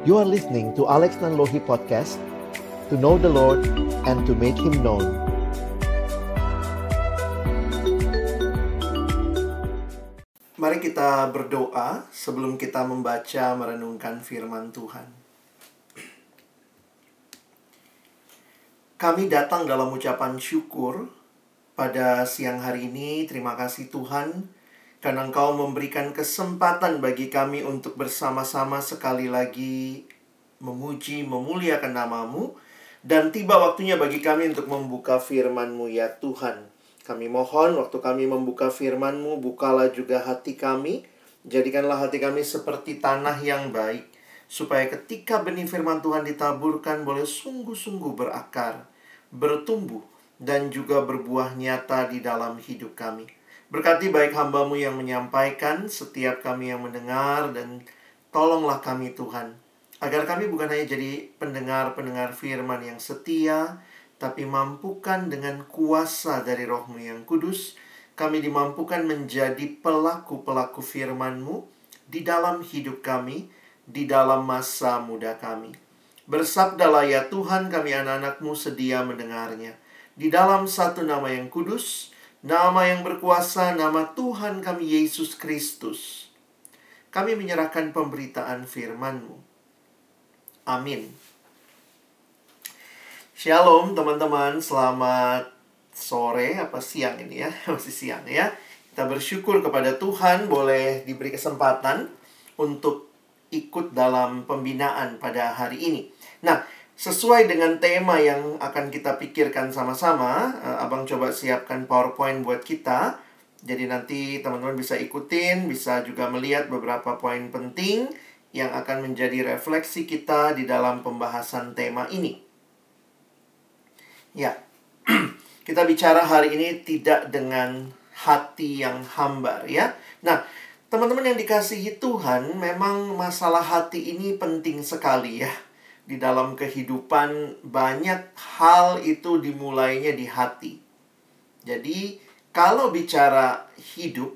You are listening to Alex Nanlohi Podcast To know the Lord and to make Him known Mari kita berdoa sebelum kita membaca merenungkan firman Tuhan. Kami datang dalam ucapan syukur pada siang hari ini. Terima kasih Tuhan karena Engkau memberikan kesempatan bagi kami untuk bersama-sama sekali lagi memuji, memuliakan namamu. Dan tiba waktunya bagi kami untuk membuka firman-Mu ya Tuhan. Kami mohon waktu kami membuka firman-Mu, bukalah juga hati kami. Jadikanlah hati kami seperti tanah yang baik. Supaya ketika benih firman Tuhan ditaburkan boleh sungguh-sungguh berakar, bertumbuh, dan juga berbuah nyata di dalam hidup kami. Berkati baik hambamu yang menyampaikan, setiap kami yang mendengar, dan tolonglah kami Tuhan. Agar kami bukan hanya jadi pendengar-pendengar firman yang setia, tapi mampukan dengan kuasa dari rohmu yang kudus, kami dimampukan menjadi pelaku-pelaku firmanmu di dalam hidup kami, di dalam masa muda kami. Bersabdalah ya Tuhan kami anak-anakmu sedia mendengarnya. Di dalam satu nama yang kudus, Nama yang berkuasa, nama Tuhan kami Yesus Kristus. Kami menyerahkan pemberitaan firman-Mu. Amin. Shalom teman-teman, selamat sore apa siang ini ya, masih siang ya. Kita bersyukur kepada Tuhan boleh diberi kesempatan untuk ikut dalam pembinaan pada hari ini. Nah, Sesuai dengan tema yang akan kita pikirkan sama-sama, uh, Abang coba siapkan PowerPoint buat kita. Jadi nanti teman-teman bisa ikutin, bisa juga melihat beberapa poin penting yang akan menjadi refleksi kita di dalam pembahasan tema ini. Ya, kita bicara hari ini tidak dengan hati yang hambar ya. Nah, teman-teman yang dikasihi Tuhan, memang masalah hati ini penting sekali ya di dalam kehidupan banyak hal itu dimulainya di hati. Jadi, kalau bicara hidup,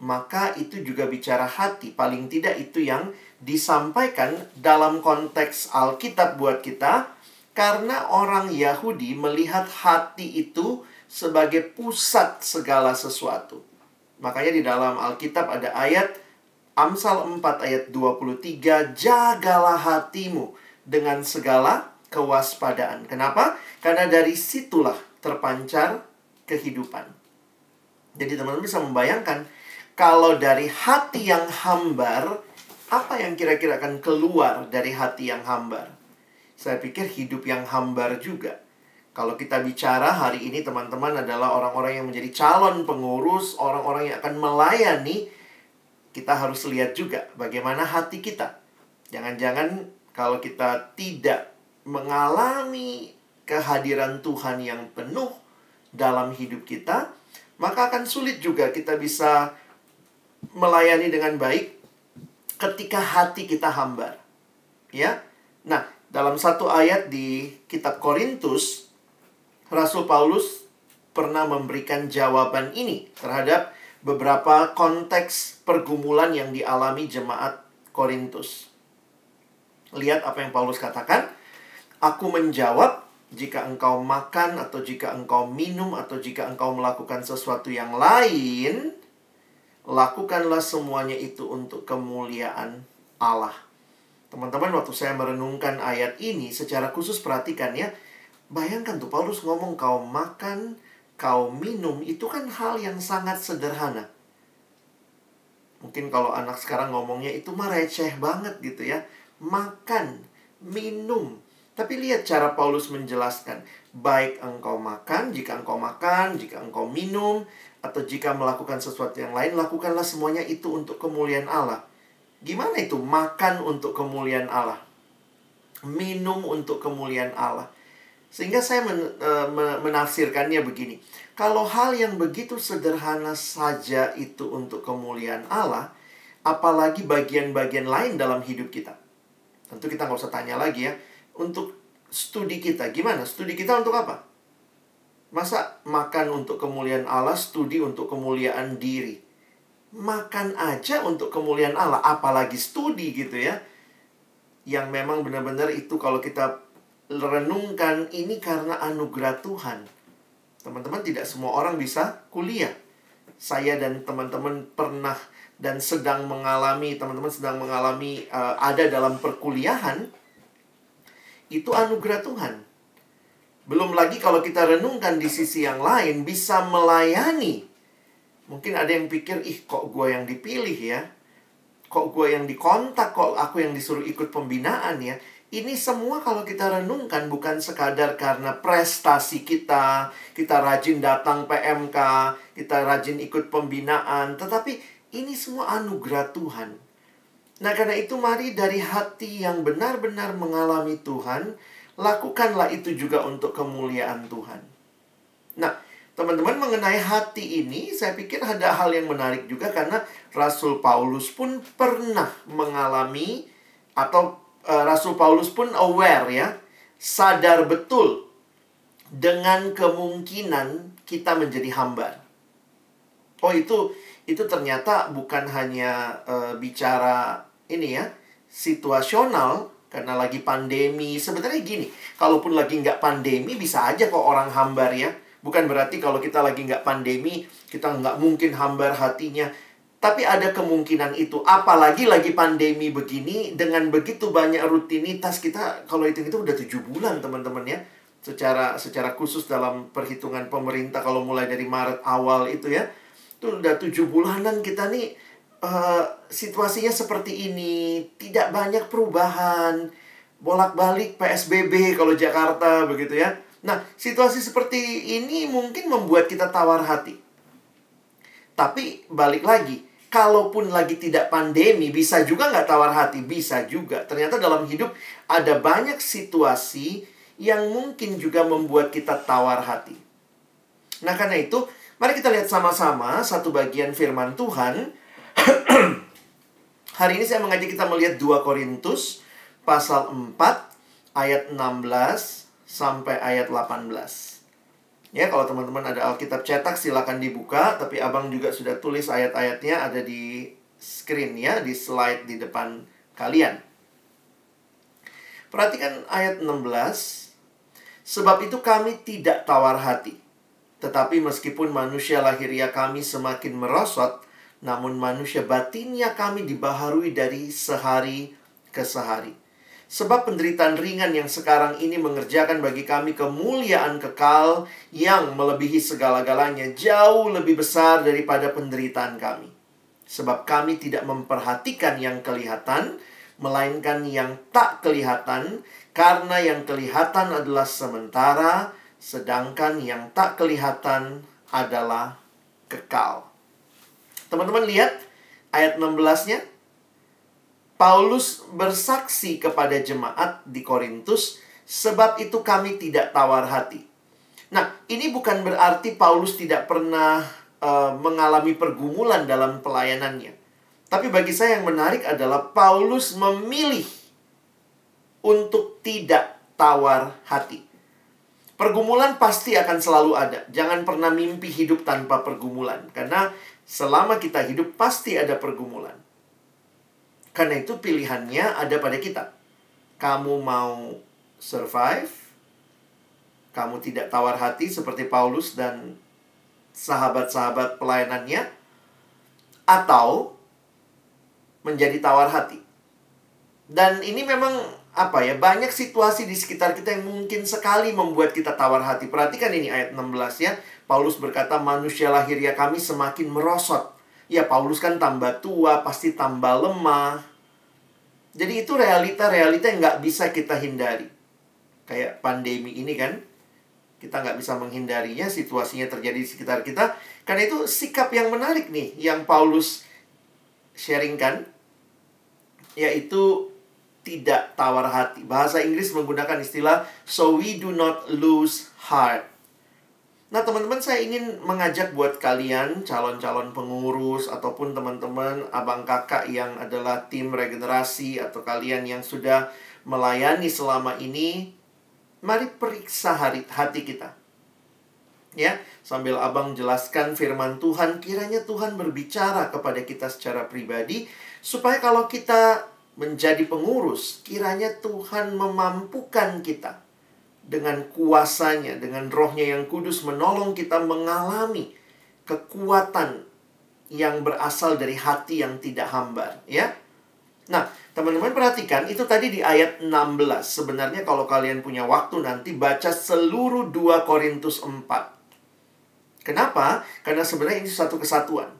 maka itu juga bicara hati. Paling tidak itu yang disampaikan dalam konteks Alkitab buat kita karena orang Yahudi melihat hati itu sebagai pusat segala sesuatu. Makanya di dalam Alkitab ada ayat Amsal 4 ayat 23, jagalah hatimu dengan segala kewaspadaan. Kenapa? Karena dari situlah terpancar kehidupan. Jadi teman-teman bisa membayangkan kalau dari hati yang hambar, apa yang kira-kira akan keluar dari hati yang hambar? Saya pikir hidup yang hambar juga. Kalau kita bicara hari ini teman-teman adalah orang-orang yang menjadi calon pengurus, orang-orang yang akan melayani, kita harus lihat juga bagaimana hati kita. Jangan-jangan kalau kita tidak mengalami kehadiran Tuhan yang penuh dalam hidup kita, maka akan sulit juga kita bisa melayani dengan baik ketika hati kita hambar. Ya. Nah, dalam satu ayat di kitab Korintus, Rasul Paulus pernah memberikan jawaban ini terhadap beberapa konteks pergumulan yang dialami jemaat Korintus. Lihat apa yang Paulus katakan. Aku menjawab, jika engkau makan atau jika engkau minum atau jika engkau melakukan sesuatu yang lain, lakukanlah semuanya itu untuk kemuliaan Allah. Teman-teman, waktu saya merenungkan ayat ini secara khusus perhatikan ya. Bayangkan tuh Paulus ngomong kau makan, kau minum, itu kan hal yang sangat sederhana. Mungkin kalau anak sekarang ngomongnya itu mah receh banget gitu ya makan, minum. Tapi lihat cara Paulus menjelaskan, baik engkau makan, jika engkau makan, jika engkau minum, atau jika melakukan sesuatu yang lain, lakukanlah semuanya itu untuk kemuliaan Allah. Gimana itu makan untuk kemuliaan Allah? Minum untuk kemuliaan Allah. Sehingga saya men, e, menafsirkannya begini. Kalau hal yang begitu sederhana saja itu untuk kemuliaan Allah, apalagi bagian-bagian lain dalam hidup kita. Tentu kita nggak usah tanya lagi ya. Untuk studi kita, gimana? Studi kita untuk apa? Masa makan untuk kemuliaan Allah, studi untuk kemuliaan diri? Makan aja untuk kemuliaan Allah, apalagi studi gitu ya. yang memang benar-benar itu kalau kita renungkan ini karena anugerah Tuhan. Teman-teman tidak semua orang bisa kuliah. Saya dan teman-teman pernah dan sedang mengalami, teman-teman sedang mengalami uh, ada dalam perkuliahan itu anugerah Tuhan. Belum lagi kalau kita renungkan di sisi yang lain bisa melayani. Mungkin ada yang pikir, ih kok gue yang dipilih ya? Kok gue yang dikontak, kok aku yang disuruh ikut pembinaan ya? Ini semua kalau kita renungkan bukan sekadar karena prestasi kita, kita rajin datang PMK, kita rajin ikut pembinaan, tetapi ini semua anugerah Tuhan. Nah, karena itu mari dari hati yang benar-benar mengalami Tuhan, lakukanlah itu juga untuk kemuliaan Tuhan. Nah, teman-teman mengenai hati ini, saya pikir ada hal yang menarik juga karena Rasul Paulus pun pernah mengalami atau uh, Rasul Paulus pun aware ya, sadar betul dengan kemungkinan kita menjadi hamba. Oh itu itu ternyata bukan hanya uh, bicara ini ya situasional karena lagi pandemi sebenarnya gini kalaupun lagi nggak pandemi bisa aja kok orang hambar ya bukan berarti kalau kita lagi nggak pandemi kita nggak mungkin hambar hatinya tapi ada kemungkinan itu. Apalagi lagi pandemi begini, dengan begitu banyak rutinitas kita, kalau itu itu udah tujuh bulan teman-teman ya. Secara secara khusus dalam perhitungan pemerintah kalau mulai dari Maret awal itu ya. Itu udah tujuh bulanan kita nih uh, situasinya seperti ini. Tidak banyak perubahan. Bolak-balik PSBB kalau Jakarta begitu ya. Nah, situasi seperti ini mungkin membuat kita tawar hati. Tapi balik lagi, kalaupun lagi tidak pandemi, bisa juga nggak tawar hati? Bisa juga. Ternyata dalam hidup ada banyak situasi yang mungkin juga membuat kita tawar hati. Nah, karena itu, mari kita lihat sama-sama satu bagian firman Tuhan. Hari ini saya mengajak kita melihat 2 Korintus pasal 4 ayat 16 sampai ayat 18. Ya, kalau teman-teman ada Alkitab cetak silakan dibuka, tapi Abang juga sudah tulis ayat-ayatnya ada di screen ya, di slide di depan kalian. Perhatikan ayat 16. Sebab itu kami tidak tawar hati. Tetapi meskipun manusia lahiriah kami semakin merosot, namun manusia batinnya kami dibaharui dari sehari ke sehari Sebab penderitaan ringan yang sekarang ini mengerjakan bagi kami kemuliaan kekal yang melebihi segala-galanya jauh lebih besar daripada penderitaan kami. Sebab kami tidak memperhatikan yang kelihatan, melainkan yang tak kelihatan, karena yang kelihatan adalah sementara, sedangkan yang tak kelihatan adalah kekal. Teman-teman lihat ayat 16-nya Paulus bersaksi kepada jemaat di Korintus, sebab itu kami tidak tawar hati. Nah, ini bukan berarti Paulus tidak pernah uh, mengalami pergumulan dalam pelayanannya. Tapi bagi saya yang menarik adalah Paulus memilih untuk tidak tawar hati. Pergumulan pasti akan selalu ada. Jangan pernah mimpi hidup tanpa pergumulan, karena selama kita hidup pasti ada pergumulan. Karena itu pilihannya ada pada kita. Kamu mau survive, kamu tidak tawar hati seperti Paulus dan sahabat-sahabat pelayanannya, atau menjadi tawar hati. Dan ini memang apa ya, banyak situasi di sekitar kita yang mungkin sekali membuat kita tawar hati. Perhatikan ini ayat 16 ya. Paulus berkata, manusia lahiriah kami semakin merosot. Ya, Paulus kan tambah tua, pasti tambah lemah. Jadi itu realita-realita yang nggak bisa kita hindari. Kayak pandemi ini kan, kita nggak bisa menghindarinya, situasinya terjadi di sekitar kita. Karena itu sikap yang menarik nih, yang Paulus sharingkan, yaitu tidak tawar hati. Bahasa Inggris menggunakan istilah, so we do not lose heart. Nah, teman-teman, saya ingin mengajak buat kalian, calon-calon pengurus, ataupun teman-teman, abang kakak yang adalah tim regenerasi, atau kalian yang sudah melayani selama ini, mari periksa hari, hati kita. Ya, sambil abang jelaskan firman Tuhan, kiranya Tuhan berbicara kepada kita secara pribadi, supaya kalau kita menjadi pengurus, kiranya Tuhan memampukan kita dengan kuasanya, dengan rohnya yang kudus menolong kita mengalami kekuatan yang berasal dari hati yang tidak hambar, ya. Nah, teman-teman perhatikan itu tadi di ayat 16. Sebenarnya kalau kalian punya waktu nanti baca seluruh 2 Korintus 4. Kenapa? Karena sebenarnya ini satu kesatuan.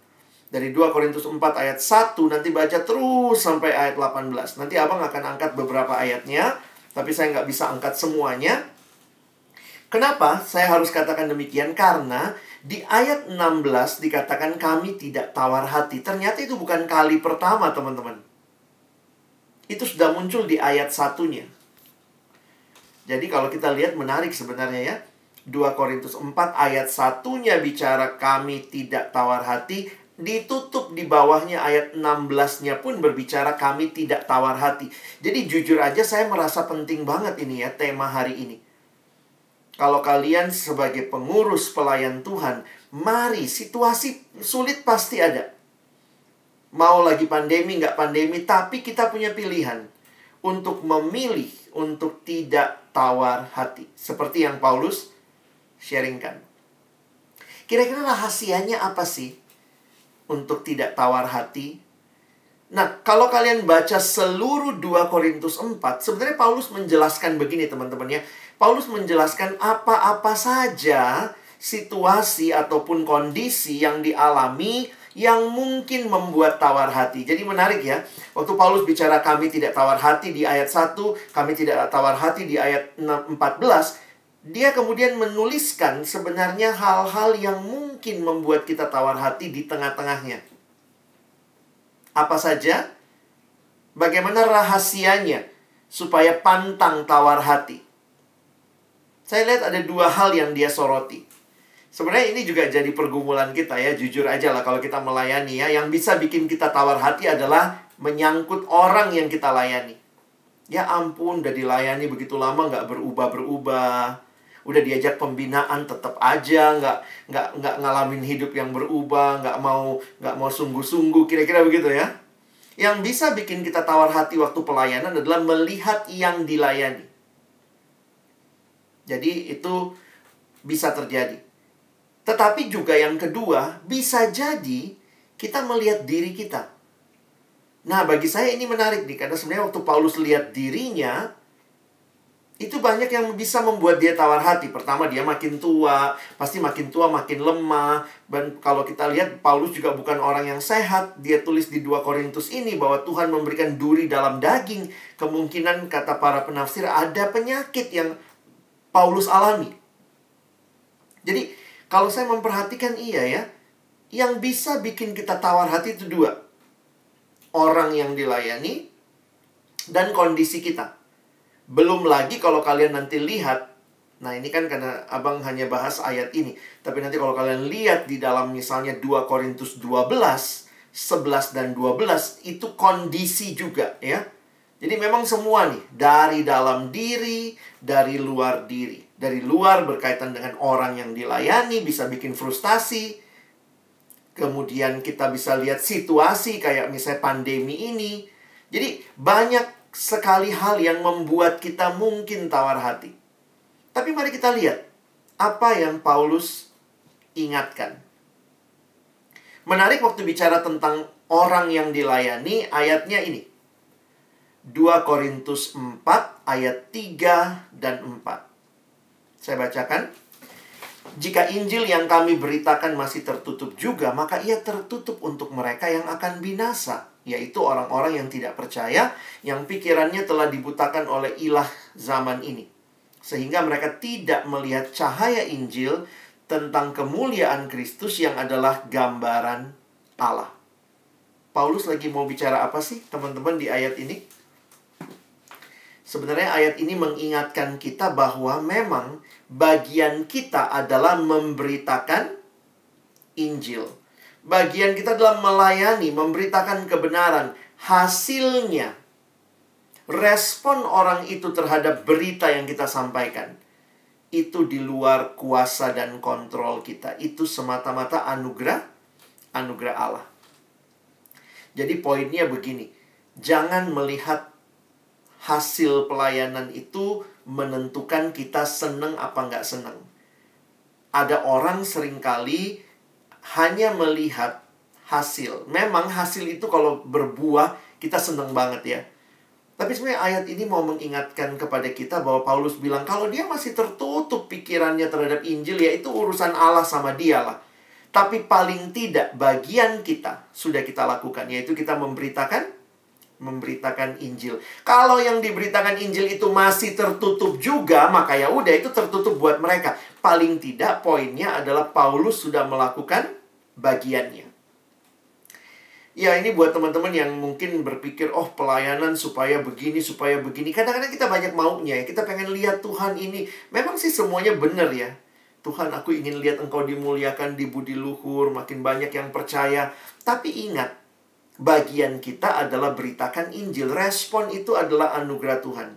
Dari 2 Korintus 4 ayat 1 nanti baca terus sampai ayat 18. Nanti abang akan angkat beberapa ayatnya, tapi saya nggak bisa angkat semuanya. Kenapa saya harus katakan demikian? Karena di ayat 16 dikatakan kami tidak tawar hati. Ternyata itu bukan kali pertama, teman-teman. Itu sudah muncul di ayat satunya. Jadi kalau kita lihat menarik sebenarnya ya. 2 Korintus 4 ayat satunya bicara kami tidak tawar hati. Ditutup di bawahnya ayat 16-nya pun berbicara kami tidak tawar hati. Jadi jujur aja saya merasa penting banget ini ya tema hari ini. Kalau kalian sebagai pengurus pelayan Tuhan, mari situasi sulit pasti ada. Mau lagi pandemi, nggak pandemi, tapi kita punya pilihan untuk memilih untuk tidak tawar hati. Seperti yang Paulus sharingkan. Kira-kira rahasianya apa sih? Untuk tidak tawar hati. Nah, kalau kalian baca seluruh 2 Korintus 4, sebenarnya Paulus menjelaskan begini teman-teman ya. Paulus menjelaskan apa-apa saja situasi ataupun kondisi yang dialami yang mungkin membuat tawar hati. Jadi menarik ya. Waktu Paulus bicara kami tidak tawar hati di ayat 1, kami tidak tawar hati di ayat 14, dia kemudian menuliskan sebenarnya hal-hal yang mungkin membuat kita tawar hati di tengah-tengahnya. Apa saja? Bagaimana rahasianya supaya pantang tawar hati? Saya lihat ada dua hal yang dia soroti. Sebenarnya ini juga jadi pergumulan kita ya, jujur aja lah kalau kita melayani ya. Yang bisa bikin kita tawar hati adalah menyangkut orang yang kita layani. Ya ampun, udah dilayani begitu lama nggak berubah-berubah udah diajak pembinaan tetap aja nggak nggak nggak ngalamin hidup yang berubah nggak mau nggak mau sungguh-sungguh kira-kira begitu ya. Yang bisa bikin kita tawar hati waktu pelayanan adalah melihat yang dilayani. Jadi itu bisa terjadi. Tetapi juga yang kedua bisa jadi kita melihat diri kita. Nah bagi saya ini menarik nih karena sebenarnya waktu Paulus lihat dirinya itu banyak yang bisa membuat dia tawar hati. Pertama, dia makin tua, pasti makin tua makin lemah. Dan kalau kita lihat, Paulus juga bukan orang yang sehat. Dia tulis di 2 Korintus ini bahwa Tuhan memberikan duri dalam daging. Kemungkinan, kata para penafsir, ada penyakit yang Paulus alami. Jadi, kalau saya memperhatikan iya ya, yang bisa bikin kita tawar hati itu dua. Orang yang dilayani dan kondisi kita. Belum lagi kalau kalian nanti lihat Nah ini kan karena abang hanya bahas ayat ini Tapi nanti kalau kalian lihat di dalam misalnya 2 Korintus 12 11 dan 12 Itu kondisi juga ya. Jadi memang semua nih Dari dalam diri Dari luar diri. Dari luar berkaitan dengan orang yang dilayani Bisa bikin frustasi. Kemudian kita bisa lihat situasi Kayak misalnya pandemi ini. Jadi banyak sekali hal yang membuat kita mungkin tawar hati. Tapi mari kita lihat apa yang Paulus ingatkan. Menarik waktu bicara tentang orang yang dilayani, ayatnya ini. 2 Korintus 4 ayat 3 dan 4. Saya bacakan. Jika Injil yang kami beritakan masih tertutup juga, maka ia tertutup untuk mereka yang akan binasa yaitu orang-orang yang tidak percaya, yang pikirannya telah dibutakan oleh ilah zaman ini. Sehingga mereka tidak melihat cahaya Injil tentang kemuliaan Kristus yang adalah gambaran Allah. Paulus lagi mau bicara apa sih teman-teman di ayat ini? Sebenarnya ayat ini mengingatkan kita bahwa memang bagian kita adalah memberitakan Injil. Bagian kita adalah melayani, memberitakan kebenaran. Hasilnya, respon orang itu terhadap berita yang kita sampaikan. Itu di luar kuasa dan kontrol kita. Itu semata-mata anugerah, anugerah Allah. Jadi poinnya begini. jangan melihat hasil pelayanan itu menentukan kita seneng apa nggak seneng. Ada orang sering kali hanya melihat hasil. Memang hasil itu kalau berbuah kita seneng banget ya. Tapi sebenarnya ayat ini mau mengingatkan kepada kita bahwa Paulus bilang kalau dia masih tertutup pikirannya terhadap Injil ya itu urusan Allah sama dia lah. Tapi paling tidak bagian kita sudah kita lakukan yaitu kita memberitakan memberitakan Injil. Kalau yang diberitakan Injil itu masih tertutup juga, maka ya udah itu tertutup buat mereka. Paling tidak poinnya adalah Paulus sudah melakukan bagiannya. Ya ini buat teman-teman yang mungkin berpikir oh pelayanan supaya begini supaya begini. Kadang-kadang kita banyak maunya ya. Kita pengen lihat Tuhan ini. Memang sih semuanya benar ya. Tuhan aku ingin lihat engkau dimuliakan di budi luhur, makin banyak yang percaya. Tapi ingat, bagian kita adalah beritakan Injil. Respon itu adalah anugerah Tuhan.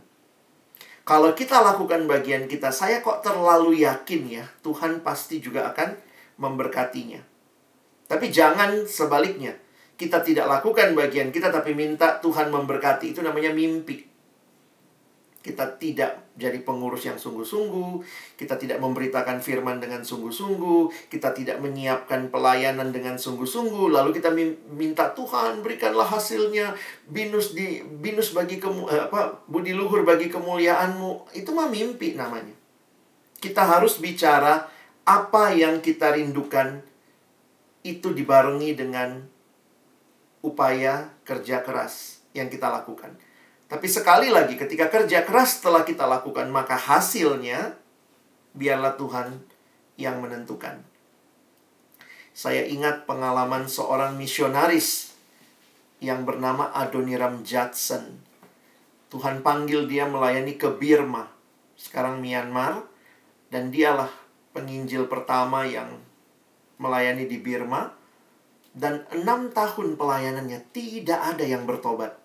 Kalau kita lakukan bagian kita, saya kok terlalu yakin ya, Tuhan pasti juga akan memberkatinya. Tapi jangan sebaliknya kita tidak lakukan bagian kita tapi minta Tuhan memberkati itu namanya mimpi. Kita tidak jadi pengurus yang sungguh-sungguh, kita tidak memberitakan firman dengan sungguh-sungguh, kita tidak menyiapkan pelayanan dengan sungguh-sungguh, lalu kita minta Tuhan berikanlah hasilnya binus di binus bagi kemu, eh, apa budi luhur bagi kemuliaanmu. Itu mah mimpi namanya. Kita harus bicara apa yang kita rindukan itu dibarengi dengan upaya kerja keras yang kita lakukan. Tapi sekali lagi, ketika kerja keras telah kita lakukan, maka hasilnya biarlah Tuhan yang menentukan. Saya ingat pengalaman seorang misionaris yang bernama Adoniram Judson. Tuhan panggil dia melayani ke Birma, sekarang Myanmar, dan dialah penginjil pertama yang melayani di Birma dan enam tahun pelayanannya tidak ada yang bertobat.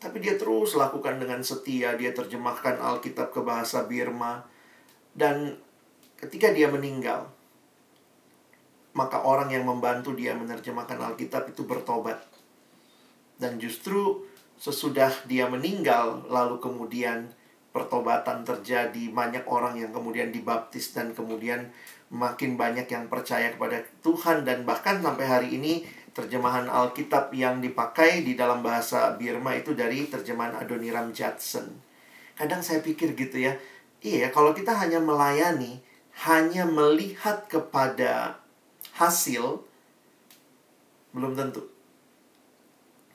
Tapi dia terus lakukan dengan setia. Dia terjemahkan Alkitab ke bahasa Birma. Dan ketika dia meninggal, maka orang yang membantu dia menerjemahkan Alkitab itu bertobat. Dan justru sesudah dia meninggal, lalu kemudian pertobatan terjadi, banyak orang yang kemudian dibaptis dan kemudian makin banyak yang percaya kepada Tuhan dan bahkan sampai hari ini terjemahan Alkitab yang dipakai di dalam bahasa Birma itu dari terjemahan Adoniram Judson. Kadang saya pikir gitu ya, iya kalau kita hanya melayani, hanya melihat kepada hasil, belum tentu.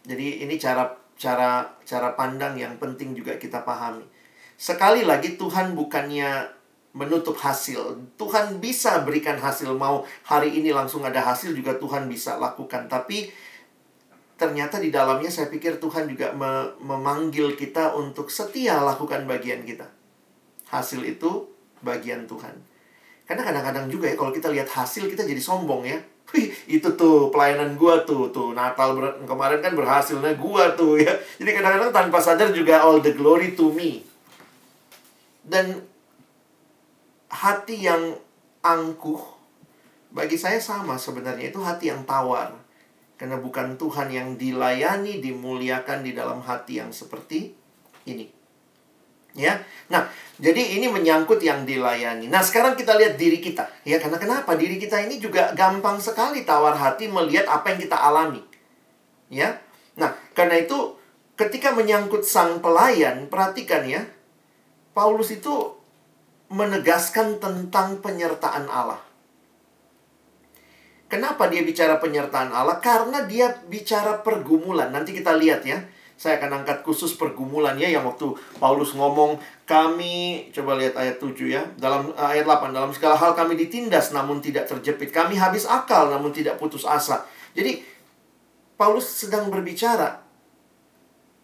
Jadi ini cara cara cara pandang yang penting juga kita pahami. Sekali lagi Tuhan bukannya menutup hasil. Tuhan bisa berikan hasil mau hari ini langsung ada hasil juga Tuhan bisa lakukan. Tapi ternyata di dalamnya saya pikir Tuhan juga me memanggil kita untuk setia lakukan bagian kita. Hasil itu bagian Tuhan. Karena kadang-kadang juga ya kalau kita lihat hasil kita jadi sombong ya. Wih, itu tuh pelayanan gua tuh, tuh Natal kemarin kan berhasilnya gua tuh ya. Jadi kadang-kadang tanpa sadar juga all the glory to me. Dan hati yang angkuh bagi saya sama sebenarnya itu hati yang tawar. Karena bukan Tuhan yang dilayani, dimuliakan di dalam hati yang seperti ini. Ya. Nah, jadi ini menyangkut yang dilayani. Nah, sekarang kita lihat diri kita. Ya, karena kenapa? Diri kita ini juga gampang sekali tawar hati melihat apa yang kita alami. Ya. Nah, karena itu ketika menyangkut sang pelayan, perhatikan ya. Paulus itu menegaskan tentang penyertaan Allah. Kenapa dia bicara penyertaan Allah? Karena dia bicara pergumulan. Nanti kita lihat ya. Saya akan angkat khusus pergumulan ya yang waktu Paulus ngomong kami coba lihat ayat 7 ya. Dalam uh, ayat 8 dalam segala hal kami ditindas namun tidak terjepit. Kami habis akal namun tidak putus asa. Jadi Paulus sedang berbicara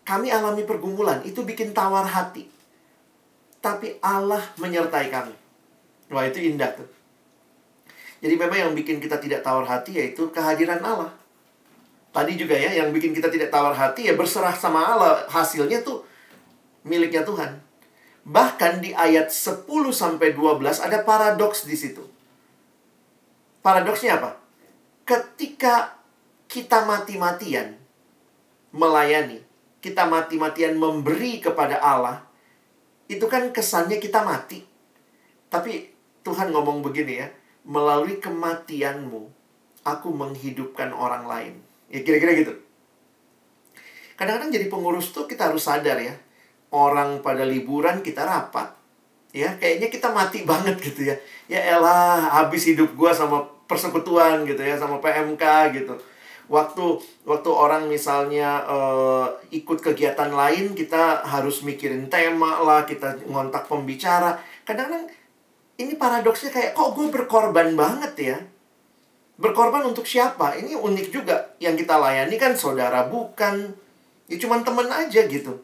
kami alami pergumulan, itu bikin tawar hati tapi Allah menyertai kami. Wah, itu indah tuh. Jadi memang yang bikin kita tidak tawar hati yaitu kehadiran Allah. Tadi juga ya, yang bikin kita tidak tawar hati ya berserah sama Allah. Hasilnya tuh miliknya Tuhan. Bahkan di ayat 10 sampai 12 ada paradoks di situ. Paradoksnya apa? Ketika kita mati-matian melayani, kita mati-matian memberi kepada Allah, itu kan kesannya kita mati. Tapi Tuhan ngomong begini ya, melalui kematianmu, aku menghidupkan orang lain. Ya kira-kira gitu. Kadang-kadang jadi pengurus tuh kita harus sadar ya. Orang pada liburan kita rapat. Ya, kayaknya kita mati banget gitu ya. Ya elah, habis hidup gua sama persekutuan gitu ya, sama PMK gitu waktu waktu orang misalnya uh, ikut kegiatan lain kita harus mikirin tema lah kita ngontak pembicara. Kadang-kadang ini paradoksnya kayak kok gue berkorban banget ya? Berkorban untuk siapa? Ini unik juga. Yang kita layani kan saudara bukan. Ya cuman temen aja gitu.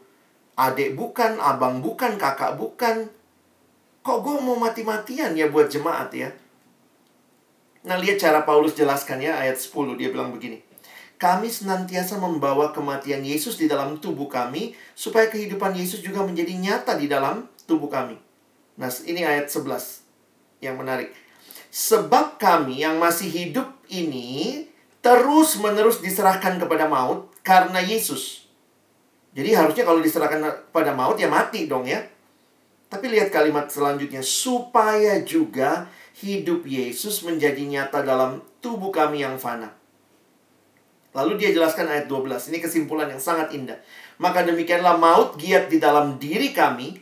Adik bukan abang bukan kakak bukan. Kok gue mau mati-matian ya buat jemaat ya? Nah lihat cara Paulus jelaskan ya ayat 10 dia bilang begini kami senantiasa membawa kematian Yesus di dalam tubuh kami, supaya kehidupan Yesus juga menjadi nyata di dalam tubuh kami. Nah, ini ayat 11 yang menarik. Sebab kami yang masih hidup ini terus-menerus diserahkan kepada maut karena Yesus. Jadi harusnya kalau diserahkan pada maut ya mati dong ya. Tapi lihat kalimat selanjutnya, supaya juga hidup Yesus menjadi nyata dalam tubuh kami yang fana. Lalu dia jelaskan ayat 12. Ini kesimpulan yang sangat indah. Maka demikianlah maut giat di dalam diri kami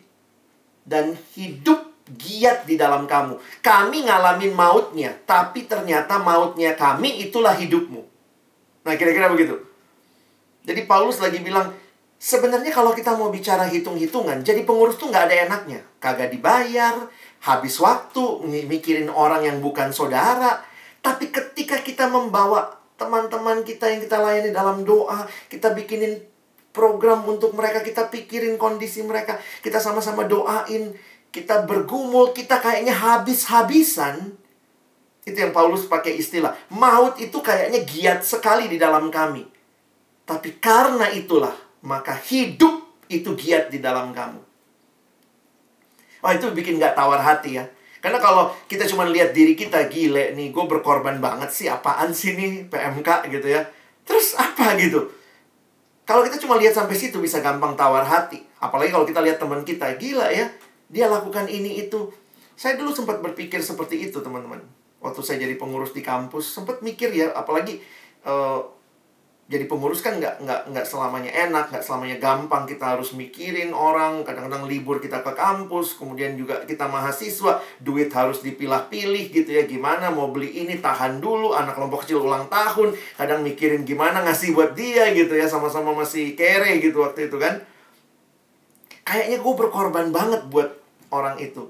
dan hidup giat di dalam kamu. Kami ngalamin mautnya, tapi ternyata mautnya kami itulah hidupmu. Nah, kira-kira begitu. Jadi Paulus lagi bilang, sebenarnya kalau kita mau bicara hitung-hitungan, jadi pengurus tuh nggak ada enaknya. Kagak dibayar, habis waktu, mikirin orang yang bukan saudara. Tapi ketika kita membawa teman-teman kita yang kita layani dalam doa, kita bikinin program untuk mereka, kita pikirin kondisi mereka, kita sama-sama doain, kita bergumul, kita kayaknya habis-habisan. Itu yang Paulus pakai istilah. Maut itu kayaknya giat sekali di dalam kami. Tapi karena itulah, maka hidup itu giat di dalam kamu. Oh itu bikin gak tawar hati ya. Karena kalau kita cuma lihat diri kita gile nih, gue berkorban banget sih, apaan sih nih PMK gitu ya. Terus apa gitu? Kalau kita cuma lihat sampai situ bisa gampang tawar hati. Apalagi kalau kita lihat teman kita, gila ya, dia lakukan ini itu. Saya dulu sempat berpikir seperti itu teman-teman. Waktu saya jadi pengurus di kampus, sempat mikir ya, apalagi uh, jadi pengurus kan nggak nggak nggak selamanya enak nggak selamanya gampang kita harus mikirin orang kadang-kadang libur kita ke kampus kemudian juga kita mahasiswa duit harus dipilah-pilih gitu ya gimana mau beli ini tahan dulu anak kelompok kecil ulang tahun kadang mikirin gimana ngasih buat dia gitu ya sama-sama masih kere gitu waktu itu kan. Kayaknya gue berkorban banget buat orang itu.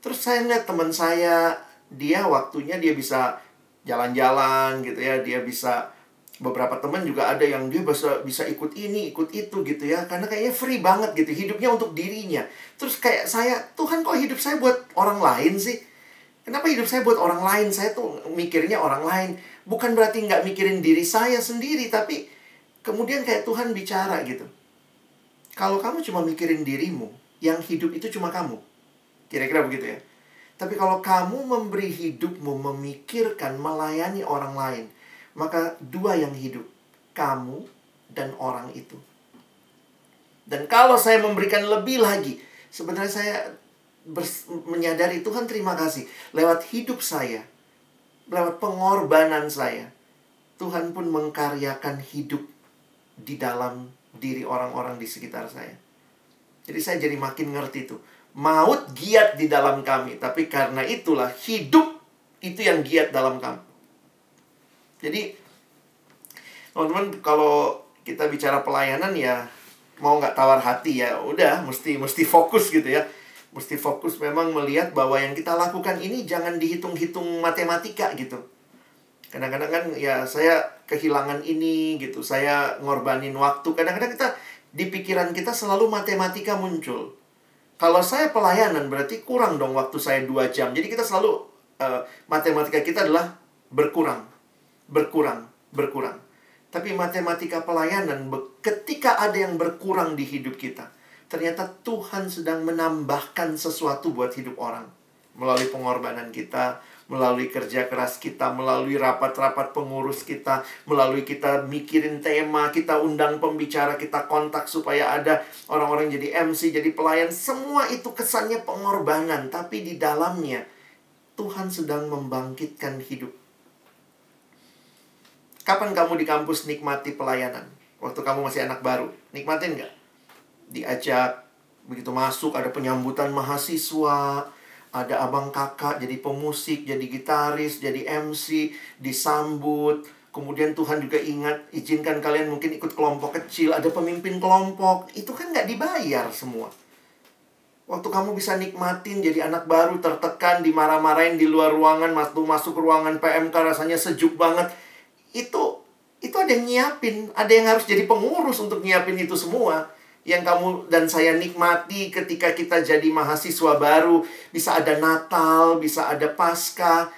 Terus saya lihat teman saya dia waktunya dia bisa jalan-jalan gitu ya dia bisa beberapa teman juga ada yang dia bisa bisa ikut ini ikut itu gitu ya. Karena kayaknya free banget gitu hidupnya untuk dirinya. Terus kayak saya Tuhan kok hidup saya buat orang lain sih? Kenapa hidup saya buat orang lain? Saya tuh mikirnya orang lain. Bukan berarti nggak mikirin diri saya sendiri tapi kemudian kayak Tuhan bicara gitu. Kalau kamu cuma mikirin dirimu yang hidup itu cuma kamu. Kira-kira begitu ya. Tapi kalau kamu memberi hidupmu memikirkan melayani orang lain maka dua yang hidup, kamu dan orang itu. Dan kalau saya memberikan lebih lagi, sebenarnya saya menyadari Tuhan terima kasih lewat hidup saya, lewat pengorbanan saya. Tuhan pun mengkaryakan hidup di dalam diri orang-orang di sekitar saya. Jadi saya jadi makin ngerti tuh. Maut giat di dalam kami, tapi karena itulah hidup itu yang giat dalam kami. Jadi teman-teman kalau kita bicara pelayanan ya mau nggak tawar hati ya udah mesti mesti fokus gitu ya. Mesti fokus memang melihat bahwa yang kita lakukan ini jangan dihitung-hitung matematika gitu. Kadang-kadang kan ya saya kehilangan ini gitu saya ngorbanin waktu. Kadang-kadang kita di pikiran kita selalu matematika muncul. Kalau saya pelayanan berarti kurang dong waktu saya dua jam. Jadi kita selalu uh, matematika kita adalah berkurang berkurang, berkurang. Tapi matematika pelayanan, ketika ada yang berkurang di hidup kita, ternyata Tuhan sedang menambahkan sesuatu buat hidup orang. Melalui pengorbanan kita, melalui kerja keras kita, melalui rapat-rapat pengurus kita, melalui kita mikirin tema, kita undang pembicara, kita kontak supaya ada orang-orang jadi MC, jadi pelayan. Semua itu kesannya pengorbanan, tapi di dalamnya Tuhan sedang membangkitkan hidup. Kapan kamu di kampus nikmati pelayanan? Waktu kamu masih anak baru, nikmatin nggak? Diajak, begitu masuk ada penyambutan mahasiswa, ada abang kakak jadi pemusik, jadi gitaris, jadi MC, disambut. Kemudian Tuhan juga ingat, izinkan kalian mungkin ikut kelompok kecil, ada pemimpin kelompok. Itu kan nggak dibayar semua. Waktu kamu bisa nikmatin jadi anak baru tertekan, dimarah-marahin di luar ruangan, masuk masuk ruangan PMK rasanya sejuk banget. Itu itu ada yang nyiapin, ada yang harus jadi pengurus untuk nyiapin itu semua yang kamu dan saya nikmati ketika kita jadi mahasiswa baru. Bisa ada Natal, bisa ada Paskah,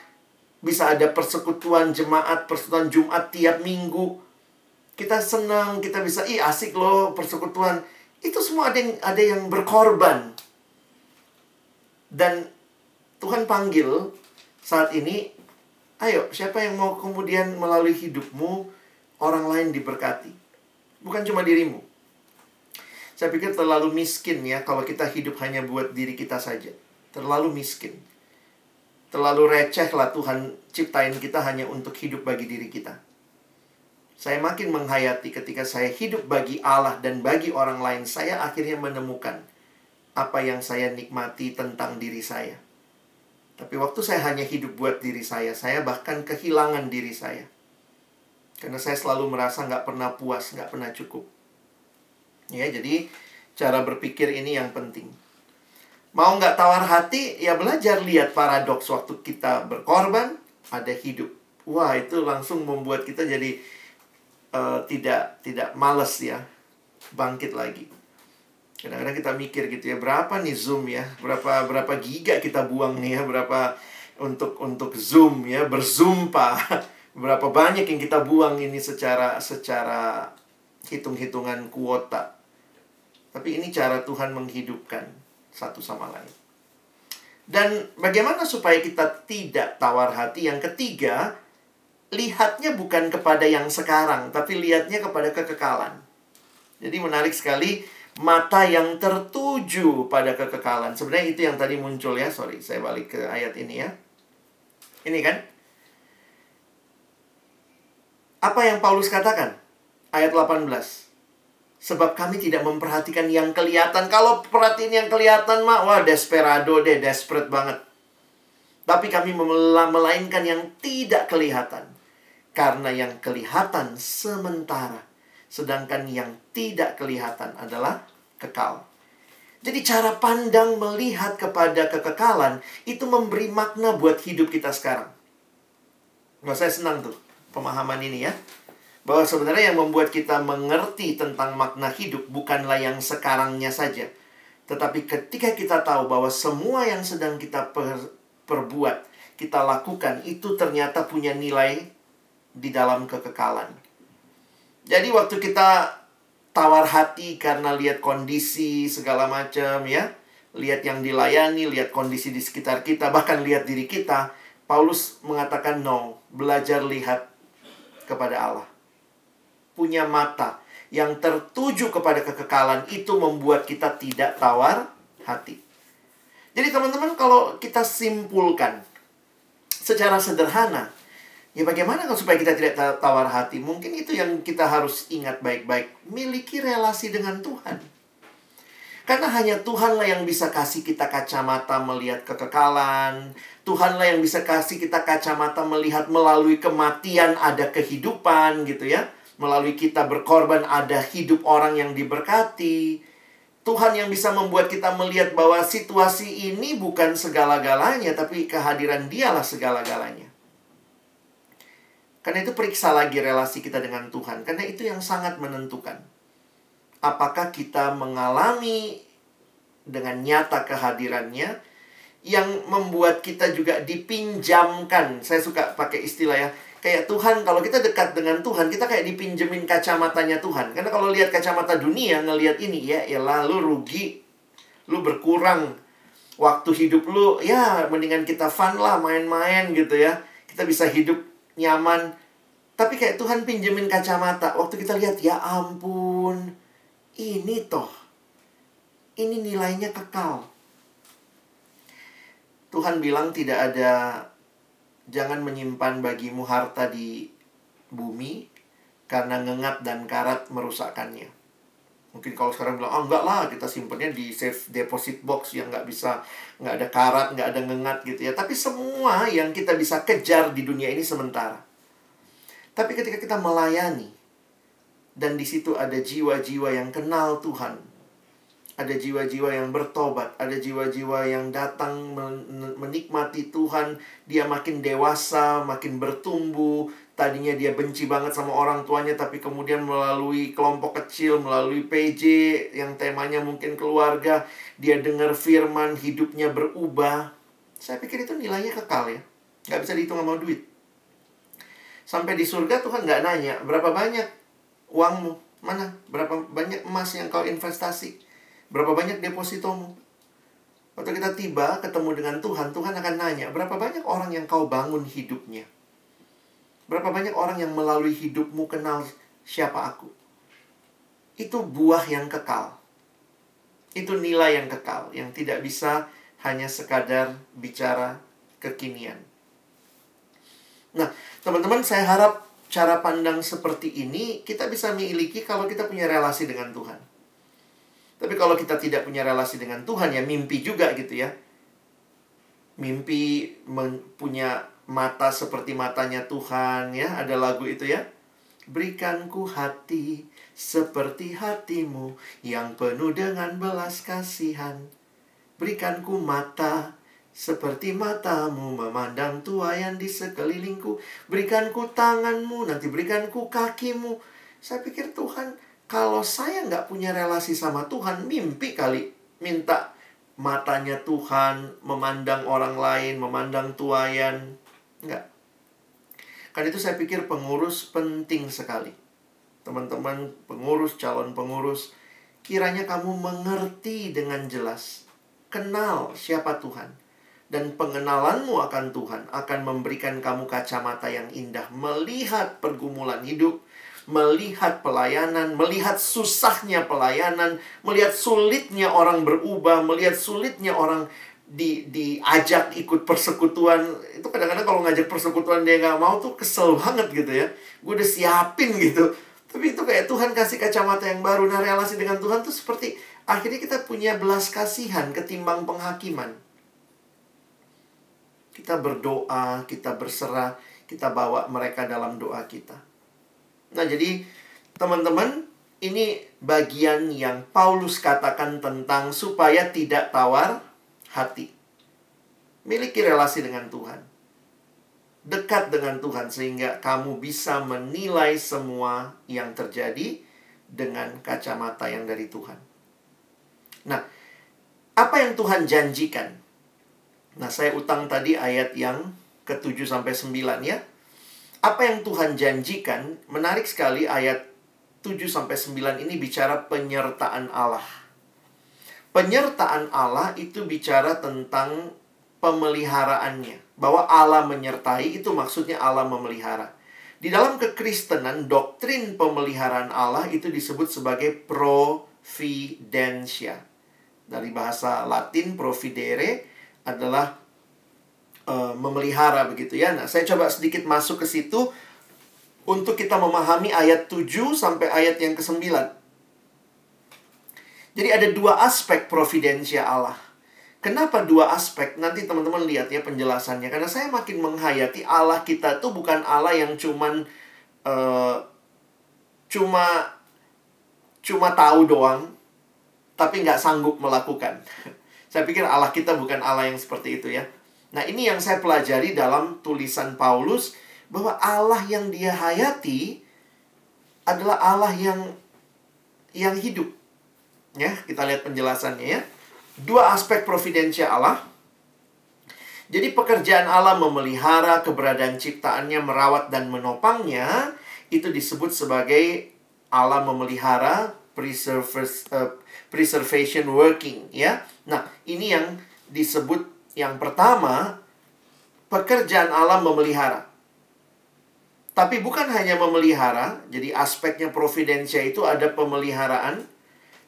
bisa ada persekutuan jemaat, persekutuan Jumat tiap minggu. Kita senang, kita bisa, ih asik loh persekutuan. Itu semua ada yang, ada yang berkorban. Dan Tuhan panggil saat ini, ayo siapa yang mau kemudian melalui hidupmu orang lain diberkati. Bukan cuma dirimu. Saya pikir terlalu miskin ya kalau kita hidup hanya buat diri kita saja. Terlalu miskin. Terlalu receh lah Tuhan ciptain kita hanya untuk hidup bagi diri kita. Saya makin menghayati ketika saya hidup bagi Allah dan bagi orang lain, saya akhirnya menemukan apa yang saya nikmati tentang diri saya. Tapi waktu saya hanya hidup buat diri saya, saya bahkan kehilangan diri saya. Karena saya selalu merasa nggak pernah puas, nggak pernah cukup. Ya, jadi cara berpikir ini yang penting. Mau nggak tawar hati, ya belajar lihat paradoks waktu kita berkorban, ada hidup. Wah, itu langsung membuat kita jadi uh, tidak tidak males ya, bangkit lagi. Kadang-kadang kita mikir gitu ya, berapa nih Zoom ya? Berapa berapa giga kita buang nih ya? Berapa untuk untuk Zoom ya, berzoom pak. Berapa banyak yang kita buang ini secara secara hitung-hitungan kuota. Tapi ini cara Tuhan menghidupkan satu sama lain. Dan bagaimana supaya kita tidak tawar hati? Yang ketiga, lihatnya bukan kepada yang sekarang, tapi lihatnya kepada kekekalan. Jadi menarik sekali mata yang tertuju pada kekekalan. Sebenarnya itu yang tadi muncul ya. Sorry, saya balik ke ayat ini ya. Ini kan? Apa yang Paulus katakan? Ayat 18. Sebab kami tidak memperhatikan yang kelihatan. Kalau perhatiin yang kelihatan, mah, wah desperado deh, desperate banget. Tapi kami melainkan yang tidak kelihatan. Karena yang kelihatan sementara. Sedangkan yang tidak kelihatan adalah kekal. Jadi cara pandang melihat kepada kekekalan itu memberi makna buat hidup kita sekarang. Nggak saya senang tuh pemahaman ini ya bahwa sebenarnya yang membuat kita mengerti tentang makna hidup bukanlah yang sekarangnya saja. Tetapi ketika kita tahu bahwa semua yang sedang kita per, perbuat, kita lakukan, itu ternyata punya nilai di dalam kekekalan. Jadi waktu kita tawar hati karena lihat kondisi segala macam ya, lihat yang dilayani, lihat kondisi di sekitar kita, bahkan lihat diri kita, Paulus mengatakan no, belajar lihat kepada Allah punya mata yang tertuju kepada kekekalan itu membuat kita tidak tawar hati. Jadi teman-teman kalau kita simpulkan secara sederhana, ya bagaimana kalau supaya kita tidak tawar hati? Mungkin itu yang kita harus ingat baik-baik. Miliki relasi dengan Tuhan. Karena hanya Tuhanlah yang bisa kasih kita kacamata melihat kekekalan. Tuhanlah yang bisa kasih kita kacamata melihat melalui kematian ada kehidupan gitu ya melalui kita berkorban ada hidup orang yang diberkati. Tuhan yang bisa membuat kita melihat bahwa situasi ini bukan segala-galanya, tapi kehadiran Dialah segala-galanya. Karena itu periksa lagi relasi kita dengan Tuhan, karena itu yang sangat menentukan. Apakah kita mengalami dengan nyata kehadirannya yang membuat kita juga dipinjamkan. Saya suka pakai istilah ya, kayak Tuhan kalau kita dekat dengan Tuhan kita kayak dipinjemin kacamatanya Tuhan. Karena kalau lihat kacamata dunia ngelihat ini ya ya lalu rugi lu berkurang waktu hidup lu. Ya mendingan kita fun lah main-main gitu ya. Kita bisa hidup nyaman. Tapi kayak Tuhan pinjemin kacamata. Waktu kita lihat ya ampun ini toh ini nilainya kekal. Tuhan bilang tidak ada jangan menyimpan bagimu harta di bumi karena ngengat dan karat merusakkannya. Mungkin kalau sekarang bilang, oh enggak lah, kita simpennya di safe deposit box yang nggak bisa, nggak ada karat, nggak ada ngengat gitu ya. Tapi semua yang kita bisa kejar di dunia ini sementara. Tapi ketika kita melayani, dan di situ ada jiwa-jiwa yang kenal Tuhan, ada jiwa-jiwa yang bertobat, ada jiwa-jiwa yang datang menikmati Tuhan, dia makin dewasa, makin bertumbuh, tadinya dia benci banget sama orang tuanya tapi kemudian melalui kelompok kecil melalui PJ yang temanya mungkin keluarga dia dengar firman hidupnya berubah. Saya pikir itu nilainya kekal ya. Nggak bisa dihitung sama duit. Sampai di surga Tuhan nggak nanya berapa banyak uangmu? Mana? Berapa banyak emas yang kau investasi? Berapa banyak depositomu? Waktu kita tiba ketemu dengan Tuhan Tuhan akan nanya berapa banyak orang yang kau bangun hidupnya Berapa banyak orang yang melalui hidupmu kenal siapa aku? Itu buah yang kekal. Itu nilai yang kekal, yang tidak bisa hanya sekadar bicara kekinian. Nah, teman-teman, saya harap cara pandang seperti ini kita bisa miliki kalau kita punya relasi dengan Tuhan. Tapi kalau kita tidak punya relasi dengan Tuhan, ya mimpi juga gitu ya. Mimpi punya mata seperti matanya Tuhan ya. Ada lagu itu ya. Berikanku hati seperti hatimu yang penuh dengan belas kasihan. Berikanku mata seperti matamu memandang tuayan di sekelilingku. Berikanku tanganmu nanti berikanku kakimu. Saya pikir Tuhan kalau saya nggak punya relasi sama Tuhan mimpi kali minta matanya Tuhan memandang orang lain memandang tuayan Enggak. Karena itu saya pikir pengurus penting sekali. Teman-teman pengurus, calon pengurus, kiranya kamu mengerti dengan jelas. Kenal siapa Tuhan. Dan pengenalanmu akan Tuhan akan memberikan kamu kacamata yang indah. Melihat pergumulan hidup, melihat pelayanan, melihat susahnya pelayanan, melihat sulitnya orang berubah, melihat sulitnya orang di diajak ikut persekutuan itu kadang-kadang kalau ngajak persekutuan dia nggak mau tuh kesel banget gitu ya. Gue udah siapin gitu. Tapi itu kayak Tuhan kasih kacamata yang baru. Nah relasi dengan Tuhan tuh seperti akhirnya kita punya belas kasihan ketimbang penghakiman. Kita berdoa kita berserah kita bawa mereka dalam doa kita. Nah jadi teman-teman ini bagian yang Paulus katakan tentang supaya tidak tawar hati. Miliki relasi dengan Tuhan. Dekat dengan Tuhan sehingga kamu bisa menilai semua yang terjadi dengan kacamata yang dari Tuhan. Nah, apa yang Tuhan janjikan? Nah, saya utang tadi ayat yang ke-7 sampai 9 ya. Apa yang Tuhan janjikan? Menarik sekali ayat 7 sampai 9 ini bicara penyertaan Allah. Penyertaan Allah itu bicara tentang pemeliharaannya. Bahwa Allah menyertai itu maksudnya Allah memelihara. Di dalam kekristenan, doktrin pemeliharaan Allah itu disebut sebagai providentia. Dari bahasa Latin, providere adalah uh, memelihara begitu ya. Nah, saya coba sedikit masuk ke situ untuk kita memahami ayat 7 sampai ayat yang ke-9. Jadi ada dua aspek providensia Allah. Kenapa dua aspek? Nanti teman-teman lihat ya penjelasannya. Karena saya makin menghayati Allah kita itu bukan Allah yang cuman uh, cuma cuma tahu doang, tapi nggak sanggup melakukan. saya pikir Allah kita bukan Allah yang seperti itu ya. Nah ini yang saya pelajari dalam tulisan Paulus bahwa Allah yang dia hayati adalah Allah yang yang hidup. Ya, kita lihat penjelasannya ya. Dua aspek providensia Allah. Jadi pekerjaan Allah memelihara keberadaan ciptaannya, merawat dan menopangnya itu disebut sebagai Allah memelihara preservation working ya. Nah, ini yang disebut yang pertama pekerjaan Allah memelihara. Tapi bukan hanya memelihara, jadi aspeknya providensia itu ada pemeliharaan,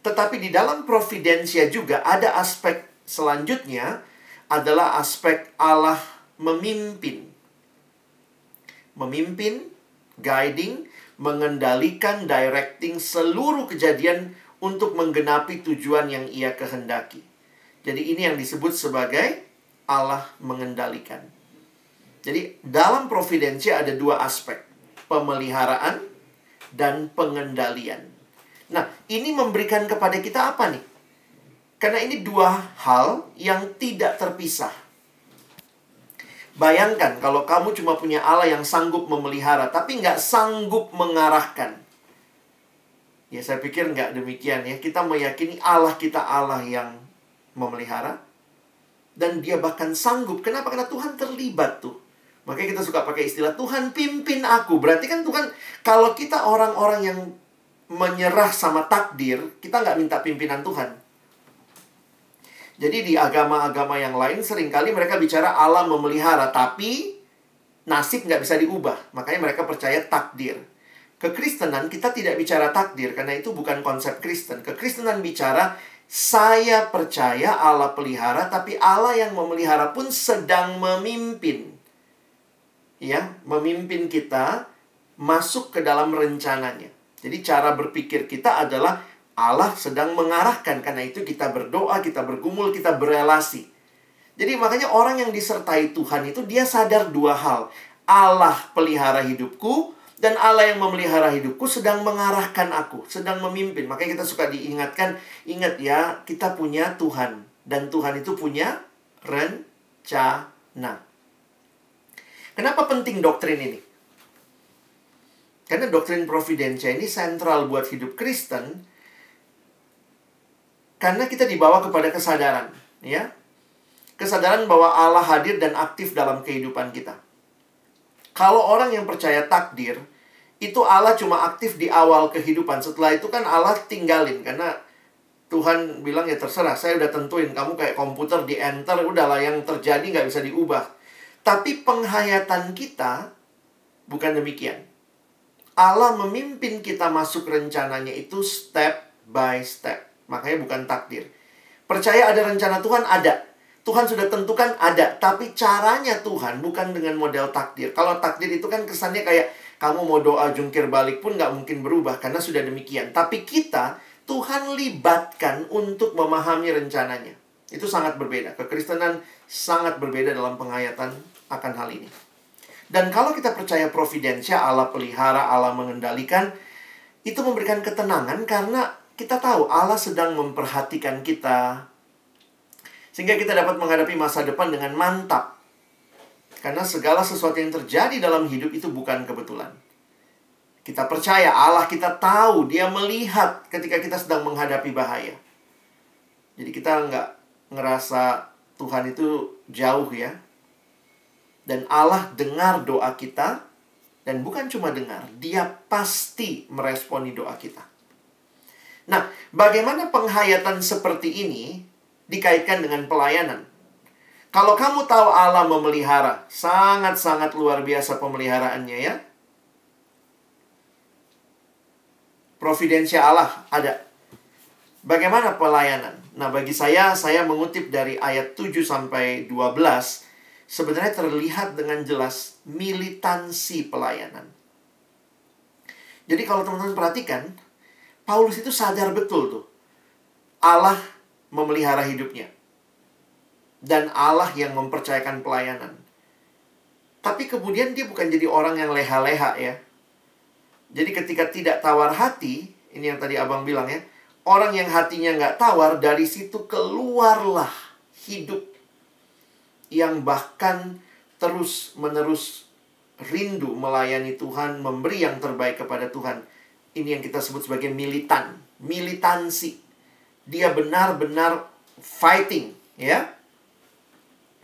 tetapi di dalam providensia juga ada aspek selanjutnya adalah aspek Allah memimpin. Memimpin, guiding, mengendalikan, directing seluruh kejadian untuk menggenapi tujuan yang ia kehendaki. Jadi ini yang disebut sebagai Allah mengendalikan. Jadi dalam providensia ada dua aspek, pemeliharaan dan pengendalian. Nah, ini memberikan kepada kita apa nih? Karena ini dua hal yang tidak terpisah. Bayangkan kalau kamu cuma punya Allah yang sanggup memelihara, tapi nggak sanggup mengarahkan. Ya, saya pikir nggak demikian ya. Kita meyakini Allah kita Allah yang memelihara. Dan dia bahkan sanggup. Kenapa? Karena Tuhan terlibat tuh. Makanya kita suka pakai istilah Tuhan pimpin aku. Berarti kan Tuhan, kalau kita orang-orang yang menyerah sama takdir, kita nggak minta pimpinan Tuhan. Jadi di agama-agama yang lain sering kali mereka bicara Allah memelihara, tapi nasib nggak bisa diubah. Makanya mereka percaya takdir. Kekristenan kita tidak bicara takdir, karena itu bukan konsep Kristen. Kekristenan bicara saya percaya Allah pelihara, tapi Allah yang memelihara pun sedang memimpin ya memimpin kita masuk ke dalam rencananya. Jadi cara berpikir kita adalah Allah sedang mengarahkan karena itu kita berdoa, kita bergumul, kita berelasi. Jadi makanya orang yang disertai Tuhan itu dia sadar dua hal. Allah pelihara hidupku dan Allah yang memelihara hidupku sedang mengarahkan aku, sedang memimpin. Makanya kita suka diingatkan, ingat ya, kita punya Tuhan dan Tuhan itu punya rencana. Kenapa penting doktrin ini? Karena doktrin providensia ini sentral buat hidup Kristen karena kita dibawa kepada kesadaran, ya. Kesadaran bahwa Allah hadir dan aktif dalam kehidupan kita. Kalau orang yang percaya takdir, itu Allah cuma aktif di awal kehidupan. Setelah itu kan Allah tinggalin karena Tuhan bilang ya terserah, saya udah tentuin kamu kayak komputer di enter, udahlah yang terjadi nggak bisa diubah. Tapi penghayatan kita bukan demikian. Allah memimpin kita masuk rencananya itu step by step. Makanya bukan takdir. Percaya ada rencana Tuhan? Ada. Tuhan sudah tentukan ada. Tapi caranya Tuhan bukan dengan model takdir. Kalau takdir itu kan kesannya kayak kamu mau doa jungkir balik pun nggak mungkin berubah karena sudah demikian. Tapi kita, Tuhan libatkan untuk memahami rencananya. Itu sangat berbeda. Kekristenan sangat berbeda dalam penghayatan akan hal ini. Dan kalau kita percaya providensia, Allah pelihara, Allah mengendalikan, itu memberikan ketenangan karena kita tahu Allah sedang memperhatikan kita. Sehingga kita dapat menghadapi masa depan dengan mantap. Karena segala sesuatu yang terjadi dalam hidup itu bukan kebetulan. Kita percaya Allah kita tahu, dia melihat ketika kita sedang menghadapi bahaya. Jadi kita nggak ngerasa Tuhan itu jauh ya. Dan Allah dengar doa kita dan bukan cuma dengar, dia pasti meresponi doa kita. Nah, bagaimana penghayatan seperti ini dikaitkan dengan pelayanan? Kalau kamu tahu Allah memelihara, sangat-sangat luar biasa pemeliharaannya ya. Providensia Allah ada. Bagaimana pelayanan? Nah, bagi saya, saya mengutip dari ayat 7 sampai 12 sebenarnya terlihat dengan jelas militansi pelayanan. Jadi kalau teman-teman perhatikan, Paulus itu sadar betul tuh. Allah memelihara hidupnya. Dan Allah yang mempercayakan pelayanan. Tapi kemudian dia bukan jadi orang yang leha-leha ya. Jadi ketika tidak tawar hati, ini yang tadi abang bilang ya, orang yang hatinya nggak tawar, dari situ keluarlah hidup yang bahkan terus-menerus rindu melayani Tuhan, memberi yang terbaik kepada Tuhan. Ini yang kita sebut sebagai militan, militansi. Dia benar-benar fighting, ya.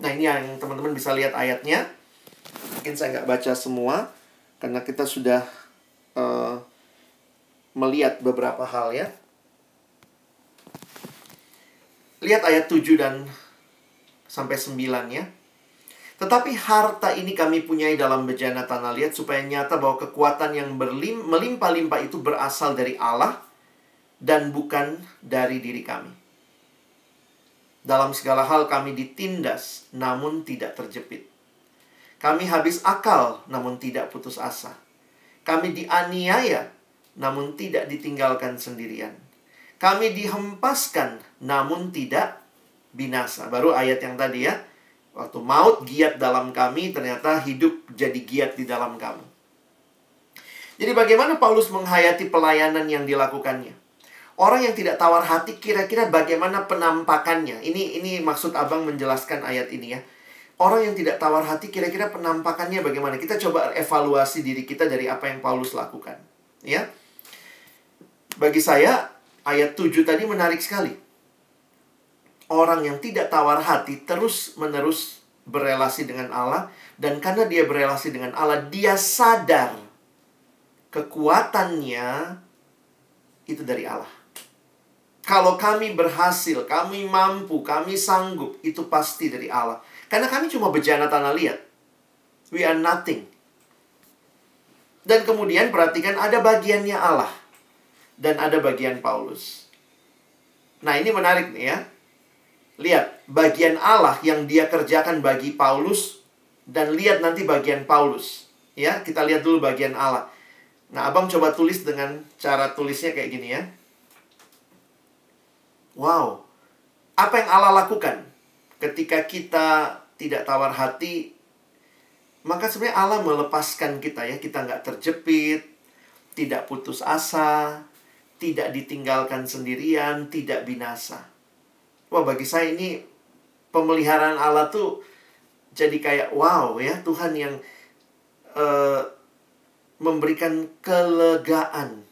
Nah, ini yang teman-teman bisa lihat ayatnya. Mungkin saya nggak baca semua, karena kita sudah uh, melihat beberapa hal ya. Lihat ayat 7 dan sampai 9 ya. Tetapi harta ini kami punyai dalam bejana tanah liat supaya nyata bahwa kekuatan yang berlim, melimpah-limpah itu berasal dari Allah dan bukan dari diri kami. Dalam segala hal kami ditindas namun tidak terjepit. Kami habis akal namun tidak putus asa. Kami dianiaya namun tidak ditinggalkan sendirian. Kami dihempaskan namun tidak binasa. Baru ayat yang tadi ya Waktu maut giat dalam kami, ternyata hidup jadi giat di dalam kamu. Jadi bagaimana Paulus menghayati pelayanan yang dilakukannya? Orang yang tidak tawar hati kira-kira bagaimana penampakannya? Ini ini maksud Abang menjelaskan ayat ini ya. Orang yang tidak tawar hati kira-kira penampakannya bagaimana? Kita coba evaluasi diri kita dari apa yang Paulus lakukan, ya. Bagi saya ayat 7 tadi menarik sekali orang yang tidak tawar hati terus-menerus berelasi dengan Allah dan karena dia berelasi dengan Allah dia sadar kekuatannya itu dari Allah. Kalau kami berhasil, kami mampu, kami sanggup, itu pasti dari Allah. Karena kami cuma bejana tanah liat. We are nothing. Dan kemudian perhatikan ada bagiannya Allah. Dan ada bagian Paulus. Nah ini menarik nih ya. Lihat, bagian Allah yang dia kerjakan bagi Paulus dan lihat nanti bagian Paulus. Ya, kita lihat dulu bagian Allah. Nah, Abang coba tulis dengan cara tulisnya kayak gini ya. Wow. Apa yang Allah lakukan ketika kita tidak tawar hati? Maka sebenarnya Allah melepaskan kita ya. Kita nggak terjepit, tidak putus asa, tidak ditinggalkan sendirian, tidak binasa. Wah, bagi saya ini pemeliharaan Allah tuh jadi kayak wow ya, Tuhan yang uh, memberikan kelegaan.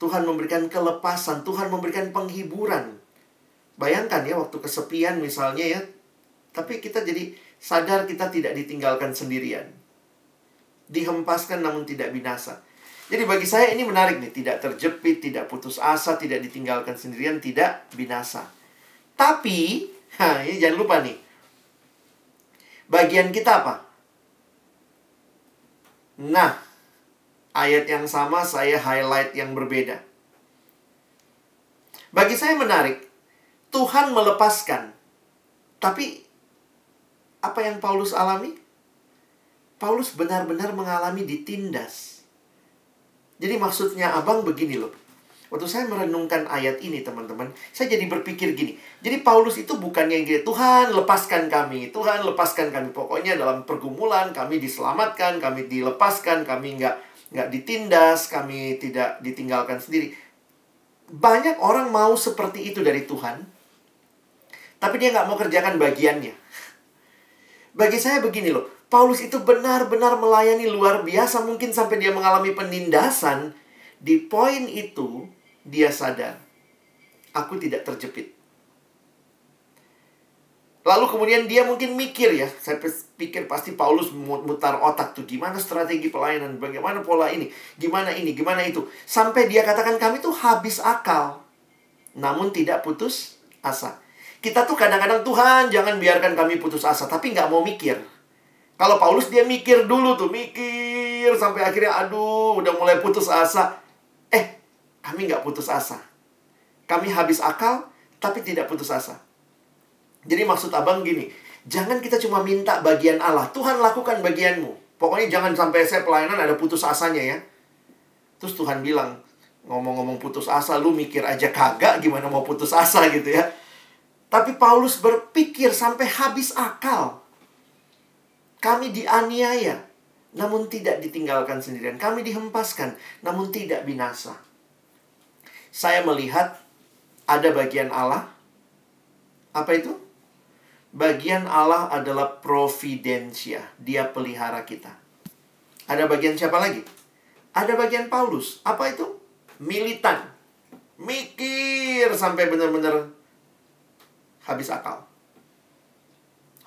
Tuhan memberikan kelepasan, Tuhan memberikan penghiburan. Bayangkan ya waktu kesepian misalnya ya, tapi kita jadi sadar kita tidak ditinggalkan sendirian. Dihempaskan namun tidak binasa. Jadi bagi saya ini menarik nih, tidak terjepit, tidak putus asa, tidak ditinggalkan sendirian, tidak binasa. Tapi, nah ini jangan lupa nih. Bagian kita apa? Nah, ayat yang sama saya highlight yang berbeda. Bagi saya menarik, Tuhan melepaskan. Tapi, apa yang Paulus alami? Paulus benar-benar mengalami ditindas. Jadi maksudnya abang begini loh. Waktu saya merenungkan ayat ini, teman-teman, saya jadi berpikir gini. Jadi Paulus itu bukannya yang gini, Tuhan lepaskan kami, Tuhan lepaskan kami. Pokoknya dalam pergumulan kami diselamatkan, kami dilepaskan, kami nggak nggak ditindas, kami tidak ditinggalkan sendiri. Banyak orang mau seperti itu dari Tuhan, tapi dia nggak mau kerjakan bagiannya. Bagi saya begini loh, Paulus itu benar-benar melayani luar biasa, mungkin sampai dia mengalami penindasan. Di poin itu, dia sadar, aku tidak terjepit. Lalu kemudian dia mungkin mikir ya, saya pikir pasti Paulus mutar otak tuh gimana strategi pelayanan, bagaimana pola ini, gimana ini, gimana itu. Sampai dia katakan kami tuh habis akal, namun tidak putus asa. Kita tuh kadang-kadang Tuhan jangan biarkan kami putus asa, tapi nggak mau mikir. Kalau Paulus dia mikir dulu tuh, mikir sampai akhirnya aduh udah mulai putus asa. Kami nggak putus asa. Kami habis akal, tapi tidak putus asa. Jadi maksud abang gini, jangan kita cuma minta bagian Allah. Tuhan lakukan bagianmu. Pokoknya jangan sampai saya pelayanan ada putus asanya ya. Terus Tuhan bilang, ngomong-ngomong putus asa, lu mikir aja kagak gimana mau putus asa gitu ya. Tapi Paulus berpikir sampai habis akal. Kami dianiaya, namun tidak ditinggalkan sendirian. Kami dihempaskan, namun tidak binasa saya melihat ada bagian Allah. Apa itu? Bagian Allah adalah providensia. Dia pelihara kita. Ada bagian siapa lagi? Ada bagian Paulus. Apa itu? Militan. Mikir sampai benar-benar habis akal.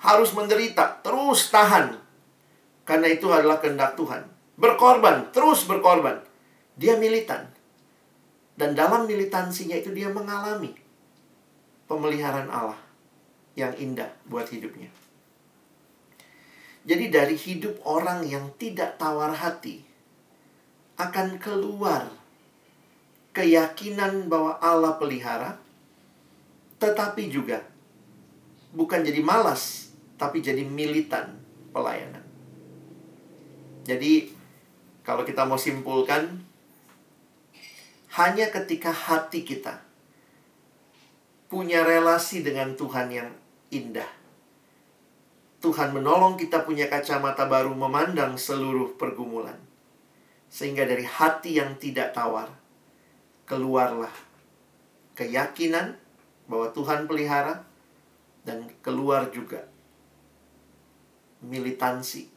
Harus menderita, terus tahan. Karena itu adalah kehendak Tuhan. Berkorban, terus berkorban. Dia militan. Dan dalam militansinya itu dia mengalami pemeliharaan Allah. yang indah buat hidupnya. Jadi dari hidup orang yang tidak tawar hati akan keluar keyakinan bahwa Allah pelihara tetapi juga bukan jadi malas tapi jadi militan pelayanan. Jadi kalau kita mau simpulkan hanya ketika hati kita punya relasi dengan Tuhan yang indah Tuhan menolong kita punya kacamata baru memandang seluruh pergumulan. Sehingga dari hati yang tidak tawar, keluarlah keyakinan bahwa Tuhan pelihara dan keluar juga militansi,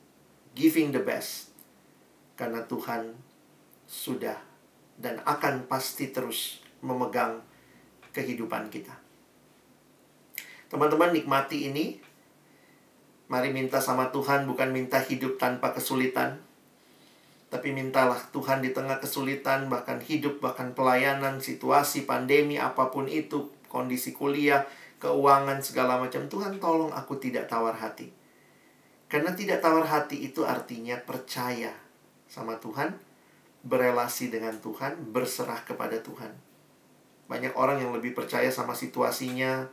giving the best. Karena Tuhan sudah dan akan pasti terus memegang kehidupan kita. Teman-teman nikmati ini Mari minta sama Tuhan bukan minta hidup tanpa kesulitan. Tapi mintalah Tuhan di tengah kesulitan, bahkan hidup, bahkan pelayanan, situasi, pandemi, apa pun itu, kondisi kuliah, keuangan, segala macam. Tuhan tolong aku tidak tawar hati. Karena tidak tawar hati itu artinya percaya sama Tuhan, berelasi dengan Tuhan, berserah kepada Tuhan. Banyak orang yang lebih percaya sama situasinya,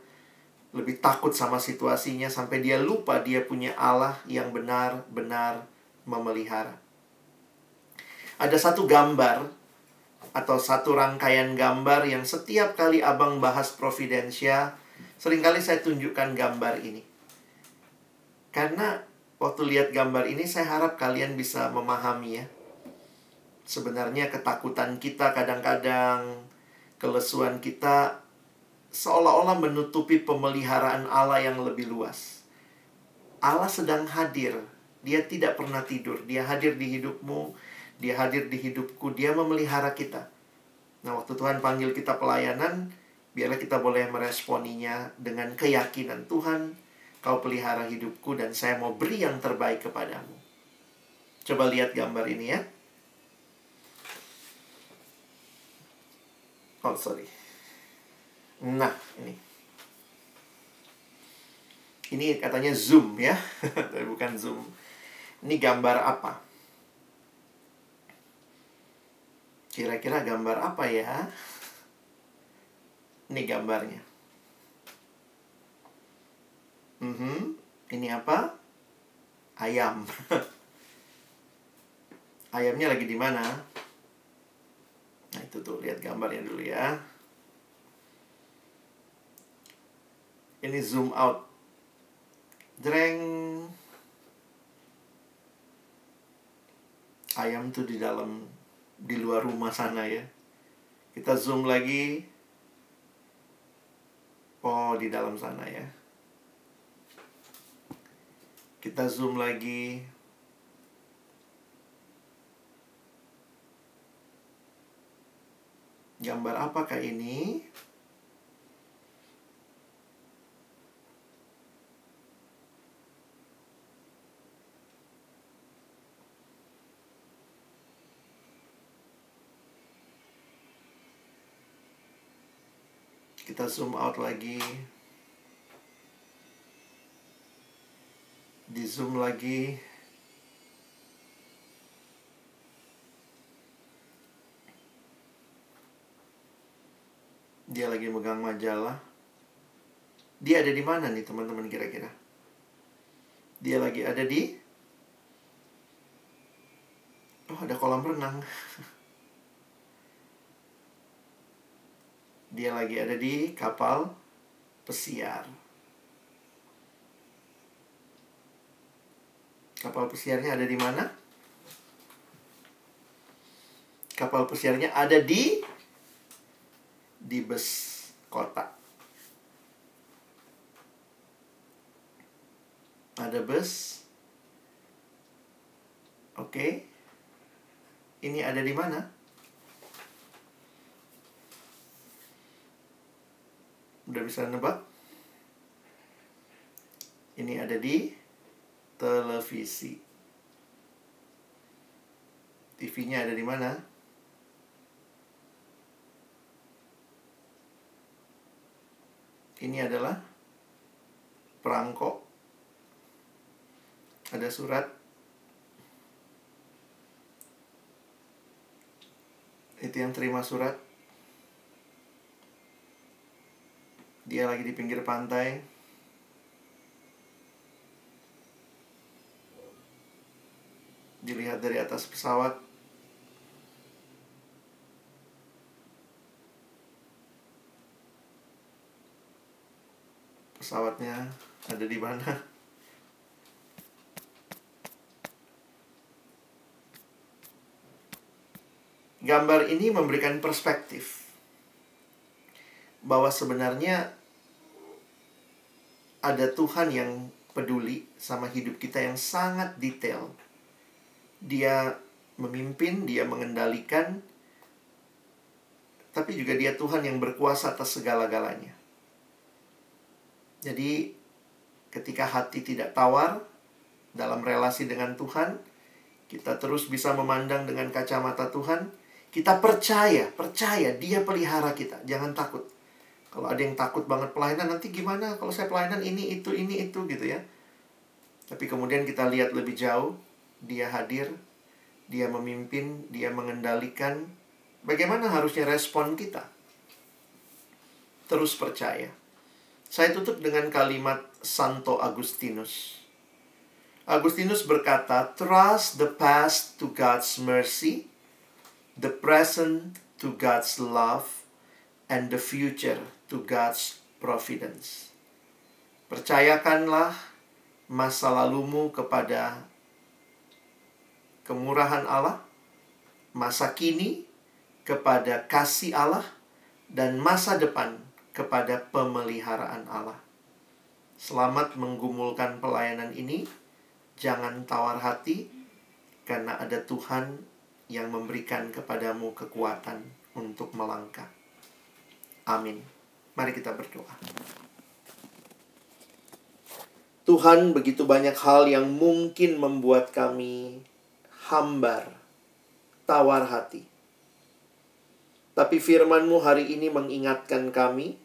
lebih takut sama situasinya sampai dia lupa dia punya Allah yang benar-benar memelihara. Ada satu gambar atau satu rangkaian gambar yang setiap kali abang bahas providensia, sering kali saya tunjukkan gambar ini. Karena waktu lihat gambar ini saya harap kalian bisa memahami ya. Sebenarnya ketakutan kita kadang-kadang, kelesuan kita seolah-olah menutupi pemeliharaan Allah yang lebih luas. Allah sedang hadir. Dia tidak pernah tidur. Dia hadir di hidupmu. Dia hadir di hidupku. Dia memelihara kita. Nah, waktu Tuhan panggil kita pelayanan, biarlah kita boleh meresponinya dengan keyakinan Tuhan, kau pelihara hidupku dan saya mau beri yang terbaik kepadamu. Coba lihat gambar ini ya. Oh, sorry. Nah, ini. Ini katanya zoom ya, tapi bukan zoom. Ini gambar apa? Kira-kira gambar apa ya? Ini gambarnya. Mm -hmm. Ini apa? Ayam. Ayamnya lagi di mana? Itu tuh lihat gambarnya dulu ya. ini zoom out. Dreng ayam tuh di dalam di luar rumah sana ya. Kita zoom lagi. Oh di dalam sana ya. Kita zoom lagi gambar apakah ini Kita zoom out lagi. Di zoom lagi. Dia lagi megang majalah. Dia ada di mana nih teman-teman kira-kira? Dia lagi ada di Oh, ada kolam renang. Dia lagi ada di kapal pesiar. Kapal pesiarnya ada di mana? Kapal pesiarnya ada di di bus kota. Ada bus. Oke. Ini ada di mana? Udah bisa nebak? Ini ada di televisi. TV-nya ada di mana? Ini adalah perangko. Ada surat. Itu yang terima surat. Dia lagi di pinggir pantai. Dilihat dari atas pesawat. Pesawatnya ada di mana. Gambar ini memberikan perspektif bahwa sebenarnya ada Tuhan yang peduli sama hidup kita yang sangat detail. Dia memimpin, dia mengendalikan, tapi juga dia Tuhan yang berkuasa atas segala-galanya. Jadi, ketika hati tidak tawar dalam relasi dengan Tuhan, kita terus bisa memandang dengan kacamata Tuhan. Kita percaya, percaya Dia pelihara kita. Jangan takut. Kalau ada yang takut banget pelayanan, nanti gimana kalau saya pelayanan ini, itu, ini, itu gitu ya. Tapi kemudian kita lihat lebih jauh, Dia hadir, Dia memimpin, Dia mengendalikan. Bagaimana harusnya respon kita? Terus percaya. Saya tutup dengan kalimat Santo Agustinus. Agustinus berkata, "Trust the past to God's mercy, the present to God's love, and the future to God's providence." Percayakanlah masa lalumu kepada kemurahan Allah, masa kini kepada kasih Allah, dan masa depan kepada pemeliharaan Allah. Selamat menggumulkan pelayanan ini. Jangan tawar hati, karena ada Tuhan yang memberikan kepadamu kekuatan untuk melangkah. Amin. Mari kita berdoa. Tuhan, begitu banyak hal yang mungkin membuat kami hambar, tawar hati. Tapi firman-Mu hari ini mengingatkan kami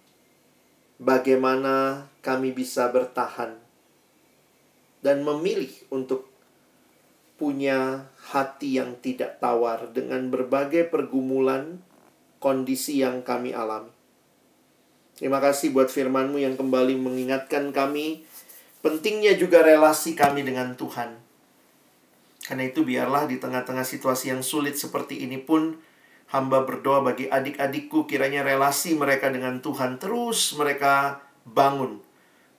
bagaimana kami bisa bertahan dan memilih untuk punya hati yang tidak tawar dengan berbagai pergumulan kondisi yang kami alami. Terima kasih buat firman-Mu yang kembali mengingatkan kami pentingnya juga relasi kami dengan Tuhan. Karena itu biarlah di tengah-tengah situasi yang sulit seperti ini pun hamba berdoa bagi adik-adikku kiranya relasi mereka dengan Tuhan terus mereka bangun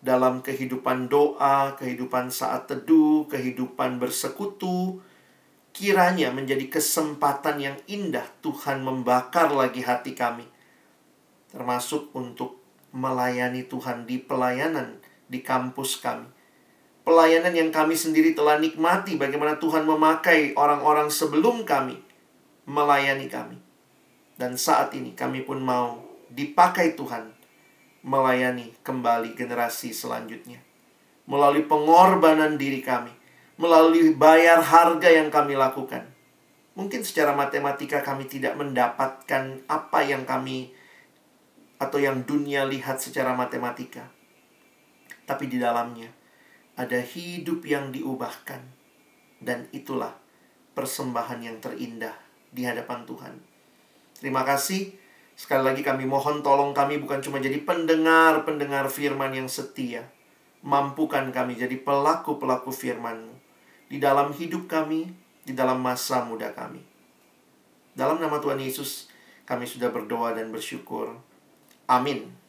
dalam kehidupan doa, kehidupan saat teduh, kehidupan bersekutu. Kiranya menjadi kesempatan yang indah Tuhan membakar lagi hati kami. Termasuk untuk melayani Tuhan di pelayanan di kampus kami. Pelayanan yang kami sendiri telah nikmati bagaimana Tuhan memakai orang-orang sebelum kami melayani kami. Dan saat ini kami pun mau dipakai Tuhan melayani kembali generasi selanjutnya. Melalui pengorbanan diri kami, melalui bayar harga yang kami lakukan. Mungkin secara matematika kami tidak mendapatkan apa yang kami atau yang dunia lihat secara matematika tapi di dalamnya ada hidup yang diubahkan, dan itulah persembahan yang terindah di hadapan Tuhan. Terima kasih. Sekali lagi kami mohon tolong kami bukan cuma jadi pendengar-pendengar firman yang setia. Mampukan kami jadi pelaku-pelaku firman-Mu. Di dalam hidup kami, di dalam masa muda kami. Dalam nama Tuhan Yesus, kami sudah berdoa dan bersyukur. Amin.